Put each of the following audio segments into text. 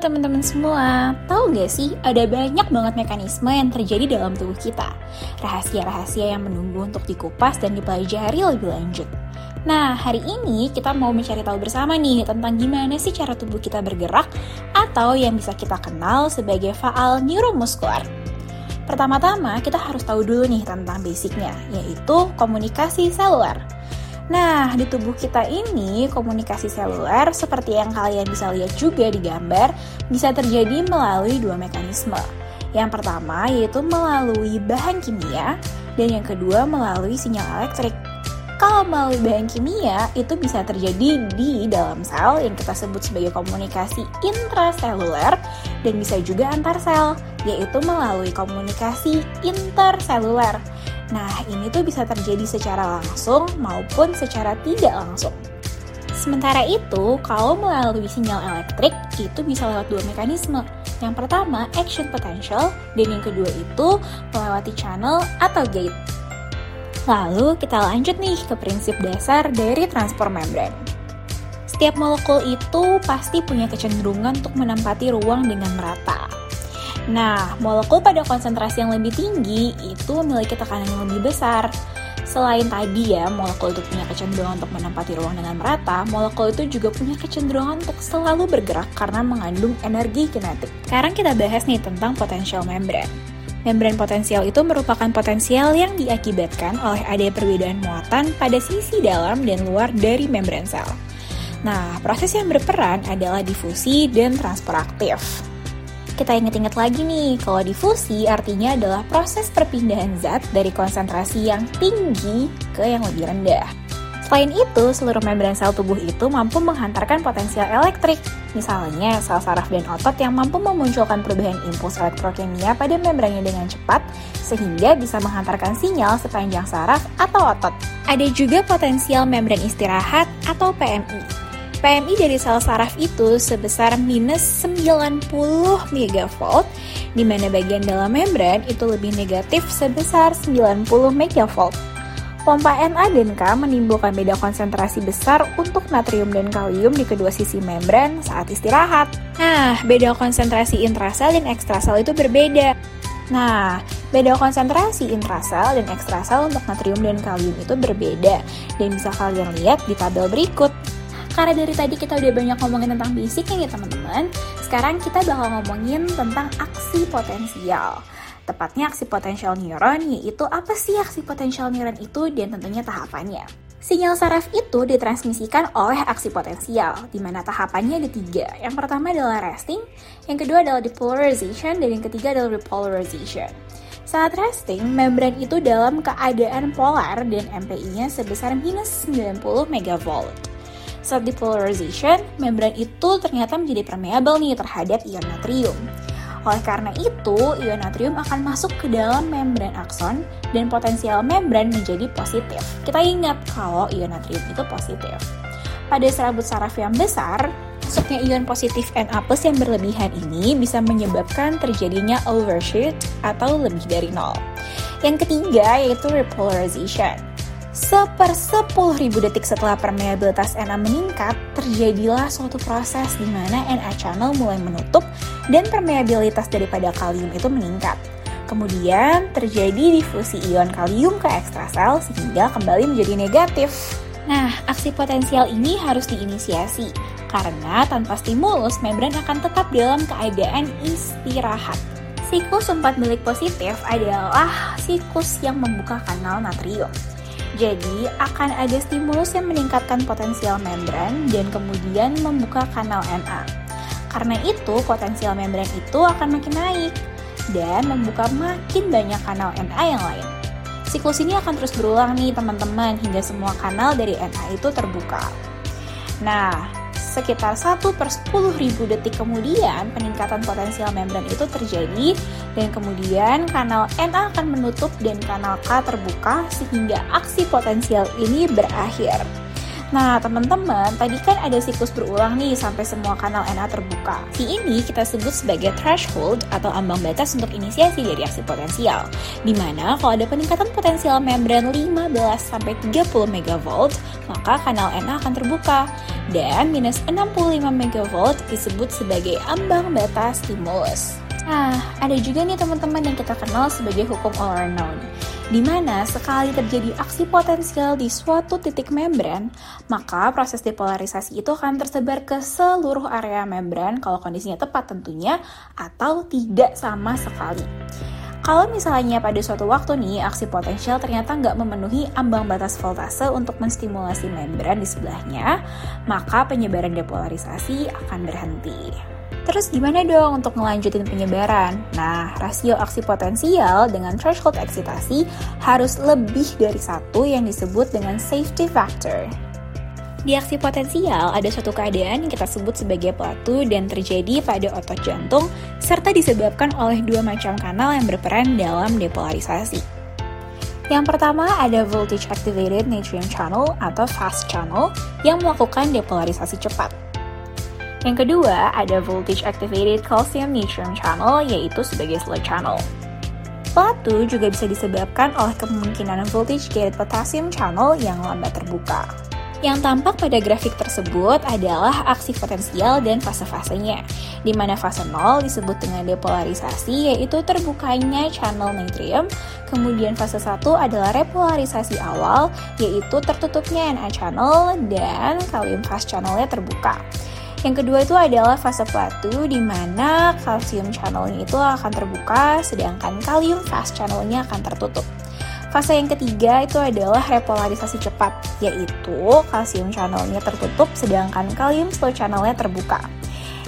teman-teman semua, tahu gak sih ada banyak banget mekanisme yang terjadi dalam tubuh kita. Rahasia-rahasia yang menunggu untuk dikupas dan dipelajari lebih lanjut. Nah, hari ini kita mau mencari tahu bersama nih tentang gimana sih cara tubuh kita bergerak atau yang bisa kita kenal sebagai faal neuromuskular. Pertama-tama, kita harus tahu dulu nih tentang basicnya, yaitu komunikasi seluler. Nah, di tubuh kita ini, komunikasi seluler seperti yang kalian bisa lihat juga di gambar, bisa terjadi melalui dua mekanisme. Yang pertama yaitu melalui bahan kimia, dan yang kedua melalui sinyal elektrik. Kalau melalui bahan kimia, itu bisa terjadi di dalam sel yang kita sebut sebagai komunikasi intraseluler dan bisa juga antar sel, yaitu melalui komunikasi interseluler. Nah, ini tuh bisa terjadi secara langsung maupun secara tidak langsung. Sementara itu, kalau melalui sinyal elektrik, itu bisa lewat dua mekanisme. Yang pertama, action potential, dan yang kedua itu melewati channel atau gate. Lalu kita lanjut nih ke prinsip dasar dari transport membran. Setiap molekul itu pasti punya kecenderungan untuk menempati ruang dengan merata. Nah, molekul pada konsentrasi yang lebih tinggi itu memiliki tekanan yang lebih besar. Selain tadi ya, molekul itu punya kecenderungan untuk menempati ruang dengan merata, molekul itu juga punya kecenderungan untuk selalu bergerak karena mengandung energi kinetik. Sekarang kita bahas nih tentang potensial membran. Membran potensial itu merupakan potensial yang diakibatkan oleh adanya perbedaan muatan pada sisi dalam dan luar dari membran sel. Nah, proses yang berperan adalah difusi dan transport aktif kita ingat-ingat lagi nih, kalau difusi artinya adalah proses perpindahan zat dari konsentrasi yang tinggi ke yang lebih rendah. Selain itu, seluruh membran sel tubuh itu mampu menghantarkan potensial elektrik. Misalnya, sel saraf dan otot yang mampu memunculkan perubahan impuls elektrokimia pada membrannya dengan cepat, sehingga bisa menghantarkan sinyal sepanjang saraf atau otot. Ada juga potensial membran istirahat atau PMI, PMI dari sel saraf itu sebesar minus 90 megavolt, di mana bagian dalam membran itu lebih negatif sebesar 90 megavolt. Pompa Na dan K menimbulkan beda konsentrasi besar untuk natrium dan kalium di kedua sisi membran saat istirahat. Nah, beda konsentrasi intrasel dan ekstrasel itu berbeda. Nah, beda konsentrasi intrasel dan ekstrasel untuk natrium dan kalium itu berbeda dan bisa kalian lihat di tabel berikut. Karena dari tadi kita udah banyak ngomongin tentang basicnya ya teman-teman, sekarang kita bakal ngomongin tentang aksi potensial. Tepatnya aksi potensial neuron, yaitu apa sih aksi potensial neuron itu dan tentunya tahapannya. Sinyal saraf itu ditransmisikan oleh aksi potensial, di mana tahapannya ada tiga. Yang pertama adalah resting, yang kedua adalah depolarization, dan yang ketiga adalah repolarization. Saat resting, membran itu dalam keadaan polar dan MPI-nya sebesar minus 90 megavolt. Saat depolarization, membran itu ternyata menjadi permeable nih terhadap ion natrium. Oleh karena itu, ion natrium akan masuk ke dalam membran akson dan potensial membran menjadi positif. Kita ingat kalau ion natrium itu positif. Pada serabut saraf yang besar, masuknya ion positif Na yang berlebihan ini bisa menyebabkan terjadinya overshoot atau lebih dari nol. Yang ketiga yaitu repolarization seper 10.000 detik setelah permeabilitas Na meningkat, terjadilah suatu proses di mana Na channel mulai menutup dan permeabilitas daripada kalium itu meningkat. Kemudian terjadi difusi ion kalium ke ekstrasel sehingga kembali menjadi negatif. Nah, aksi potensial ini harus diinisiasi karena tanpa stimulus membran akan tetap dalam keadaan istirahat. Siklus 4 milik positif adalah siklus yang membuka kanal natrium. Jadi, akan ada stimulus yang meningkatkan potensial membran dan kemudian membuka kanal Na. Karena itu, potensial membran itu akan makin naik dan membuka makin banyak kanal Na yang lain. Siklus ini akan terus berulang nih teman-teman hingga semua kanal dari Na itu terbuka. Nah, sekitar 1 per 10 ribu detik kemudian peningkatan potensial membran itu terjadi dan kemudian kanal Na akan menutup dan kanal K terbuka sehingga aksi potensial ini berakhir. Nah, teman-teman, tadi kan ada siklus berulang nih sampai semua kanal NA terbuka. Si ini kita sebut sebagai threshold atau ambang batas untuk inisiasi dari aksi potensial. Di mana kalau ada peningkatan potensial membran 15 sampai 30 MV, maka kanal NA akan terbuka. Dan minus 65 MV disebut sebagai ambang batas stimulus. Nah, ada juga nih teman-teman yang kita kenal sebagai hukum all or known di mana sekali terjadi aksi potensial di suatu titik membran, maka proses depolarisasi itu akan tersebar ke seluruh area membran kalau kondisinya tepat tentunya, atau tidak sama sekali. Kalau misalnya pada suatu waktu nih aksi potensial ternyata nggak memenuhi ambang batas voltase untuk menstimulasi membran di sebelahnya, maka penyebaran depolarisasi akan berhenti. Terus gimana dong untuk ngelanjutin penyebaran? Nah, rasio aksi potensial dengan threshold eksitasi harus lebih dari satu yang disebut dengan safety factor. Di aksi potensial, ada suatu keadaan yang kita sebut sebagai pelatu dan terjadi pada otot jantung, serta disebabkan oleh dua macam kanal yang berperan dalam depolarisasi. Yang pertama ada voltage activated natrium channel atau fast channel yang melakukan depolarisasi cepat. Yang kedua, ada voltage activated calcium natrium channel yaitu sebagai slow channel. Pelatu juga bisa disebabkan oleh kemungkinan voltage gated potassium channel yang lambat terbuka. Yang tampak pada grafik tersebut adalah aksi potensial dan fase-fasenya, di mana fase 0 disebut dengan depolarisasi yaitu terbukanya channel natrium, kemudian fase 1 adalah repolarisasi awal yaitu tertutupnya Na channel dan kalium fast channelnya terbuka. Yang kedua itu adalah fase platu di mana kalsium channelnya itu akan terbuka sedangkan kalium fast channelnya akan tertutup. Fase yang ketiga itu adalah repolarisasi cepat, yaitu kalsium channelnya tertutup sedangkan kalium slow channelnya terbuka.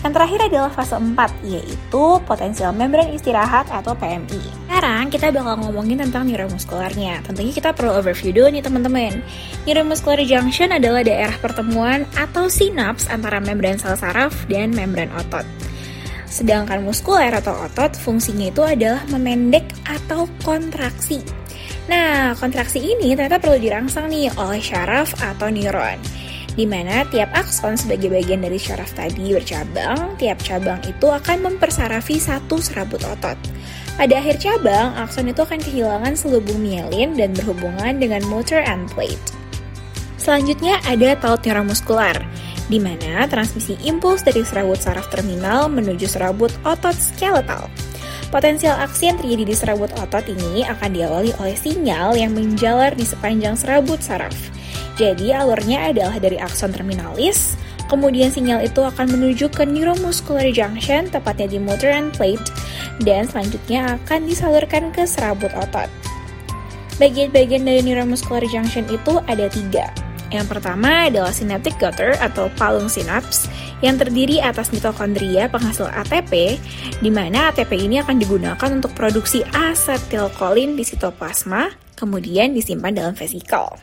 Yang terakhir adalah fase 4, yaitu potensial membran istirahat atau PMI. Sekarang kita bakal ngomongin tentang neuromuskularnya. Tentunya kita perlu overview dulu nih teman-teman. Neuromuscular junction adalah daerah pertemuan atau sinaps antara membran sel saraf dan membran otot. Sedangkan muskuler atau otot fungsinya itu adalah memendek atau kontraksi. Nah, kontraksi ini ternyata perlu dirangsang nih oleh syaraf atau neuron di mana tiap akson sebagai bagian dari syaraf tadi bercabang, tiap cabang itu akan mempersarafi satu serabut otot. Pada akhir cabang, akson itu akan kehilangan selubung mielin dan berhubungan dengan motor end plate. Selanjutnya ada taut neuromuskular, di mana transmisi impuls dari serabut saraf terminal menuju serabut otot skeletal. Potensial aksi yang terjadi di serabut otot ini akan diawali oleh sinyal yang menjalar di sepanjang serabut saraf. Jadi alurnya adalah dari akson terminalis, kemudian sinyal itu akan menuju ke neuromuscular junction, tepatnya di motor end plate, dan selanjutnya akan disalurkan ke serabut otot. Bagian-bagian dari neuromuscular junction itu ada tiga. Yang pertama adalah synaptic gutter atau palung sinaps yang terdiri atas mitokondria penghasil ATP, di mana ATP ini akan digunakan untuk produksi asetilkolin di sitoplasma, kemudian disimpan dalam vesikel.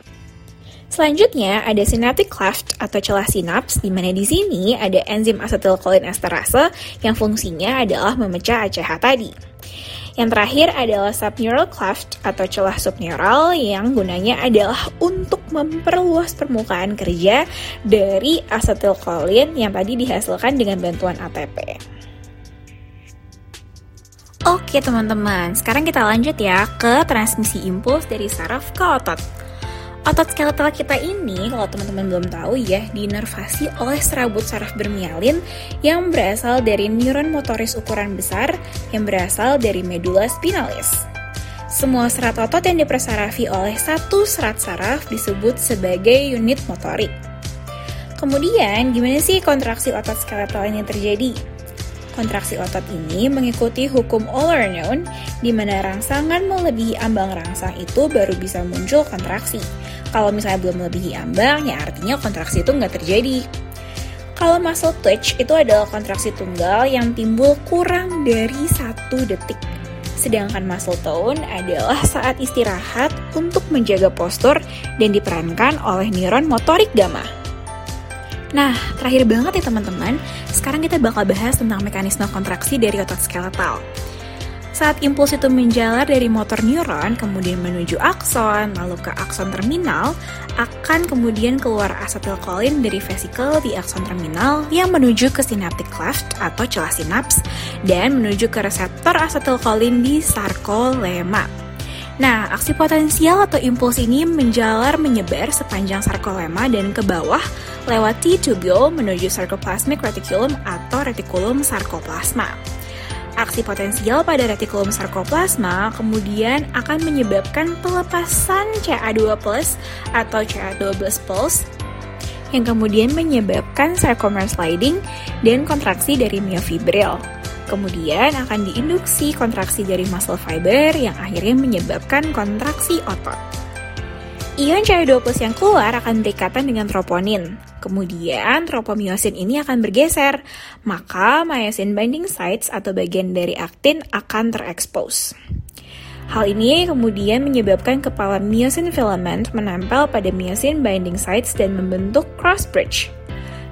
Selanjutnya ada synaptic cleft atau celah sinaps di mana di sini ada enzim asetilkolin esterase yang fungsinya adalah memecah ACH tadi. Yang terakhir adalah subneural cleft atau celah subneural yang gunanya adalah untuk memperluas permukaan kerja dari asetilkolin yang tadi dihasilkan dengan bantuan ATP. Oke teman-teman, sekarang kita lanjut ya ke transmisi impuls dari saraf ke otot. Otot skeletal kita ini, kalau teman-teman belum tahu ya, dinervasi oleh serabut saraf bermialin yang berasal dari neuron motoris ukuran besar yang berasal dari medula spinalis. Semua serat otot yang dipersarafi oleh satu serat saraf disebut sebagai unit motorik. Kemudian, gimana sih kontraksi otot skeletal ini terjadi? Kontraksi otot ini mengikuti hukum all or known, di mana rangsangan melebihi ambang rangsang itu baru bisa muncul kontraksi. Kalau misalnya belum melebihi ambang, ya artinya kontraksi itu nggak terjadi. Kalau muscle twitch itu adalah kontraksi tunggal yang timbul kurang dari satu detik. Sedangkan muscle tone adalah saat istirahat untuk menjaga postur dan diperankan oleh neuron motorik gamma. Nah, terakhir banget ya teman-teman, sekarang kita bakal bahas tentang mekanisme kontraksi dari otot skeletal. Saat impuls itu menjalar dari motor neuron, kemudian menuju akson, lalu ke akson terminal, akan kemudian keluar asetilkolin dari vesikel di akson terminal yang menuju ke synaptic cleft atau celah sinaps dan menuju ke reseptor asetilkolin di sarkolema. Nah, aksi potensial atau impuls ini menjalar menyebar sepanjang sarkolema dan ke bawah lewat T-tubule menuju sarcoplasmic reticulum atau retikulum sarkoplasma. Aksi potensial pada retikulum sarkoplasma kemudian akan menyebabkan pelepasan CA2+ atau CA12+ yang kemudian menyebabkan sarcomer sliding dan kontraksi dari myofibril. Kemudian akan diinduksi kontraksi dari muscle fiber yang akhirnya menyebabkan kontraksi otot. Ion CH2 plus yang keluar akan berikatan dengan troponin. Kemudian tropomyosin ini akan bergeser, maka myosin binding sites atau bagian dari aktin akan terekspos. Hal ini kemudian menyebabkan kepala myosin filament menempel pada myosin binding sites dan membentuk cross bridge.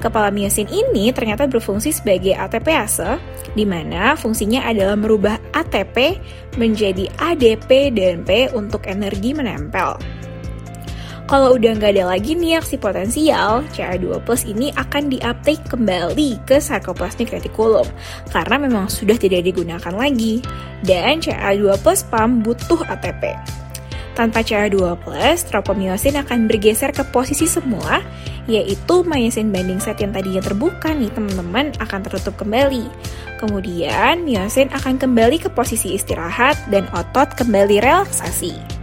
Kepala myosin ini ternyata berfungsi sebagai ATPase, di mana fungsinya adalah merubah ATP menjadi ADP dan P untuk energi menempel. Kalau udah nggak ada lagi nih aksi potensial, CA2 plus ini akan diuptake kembali ke sarcoplasmic reticulum karena memang sudah tidak digunakan lagi. Dan CA2 plus pump butuh ATP. Tanpa CA2 plus, tropomyosin akan bergeser ke posisi semula, yaitu myosin binding site yang tadinya terbuka nih teman-teman akan tertutup kembali. Kemudian, myosin akan kembali ke posisi istirahat dan otot kembali relaksasi.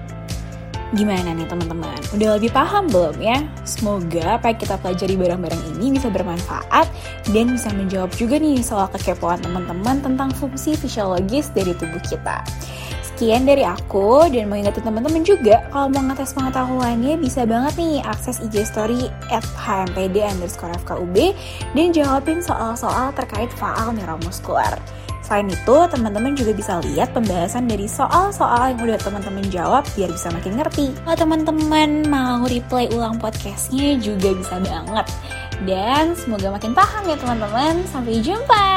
Gimana nih teman-teman? Udah lebih paham belum ya? Semoga apa yang kita pelajari bareng-bareng ini bisa bermanfaat dan bisa menjawab juga nih soal kekepoan teman-teman tentang fungsi fisiologis dari tubuh kita. Sekian dari aku dan mau ingetin teman-teman juga kalau mau ngetes pengetahuannya bisa banget nih akses IG story at hmpd underscore fkub dan jawabin soal-soal terkait faal neuromuskular. Selain itu, teman-teman juga bisa lihat pembahasan dari soal-soal yang udah teman-teman jawab biar bisa makin ngerti. Kalau teman-teman mau replay ulang podcastnya juga bisa banget. Dan semoga makin paham ya teman-teman. Sampai jumpa!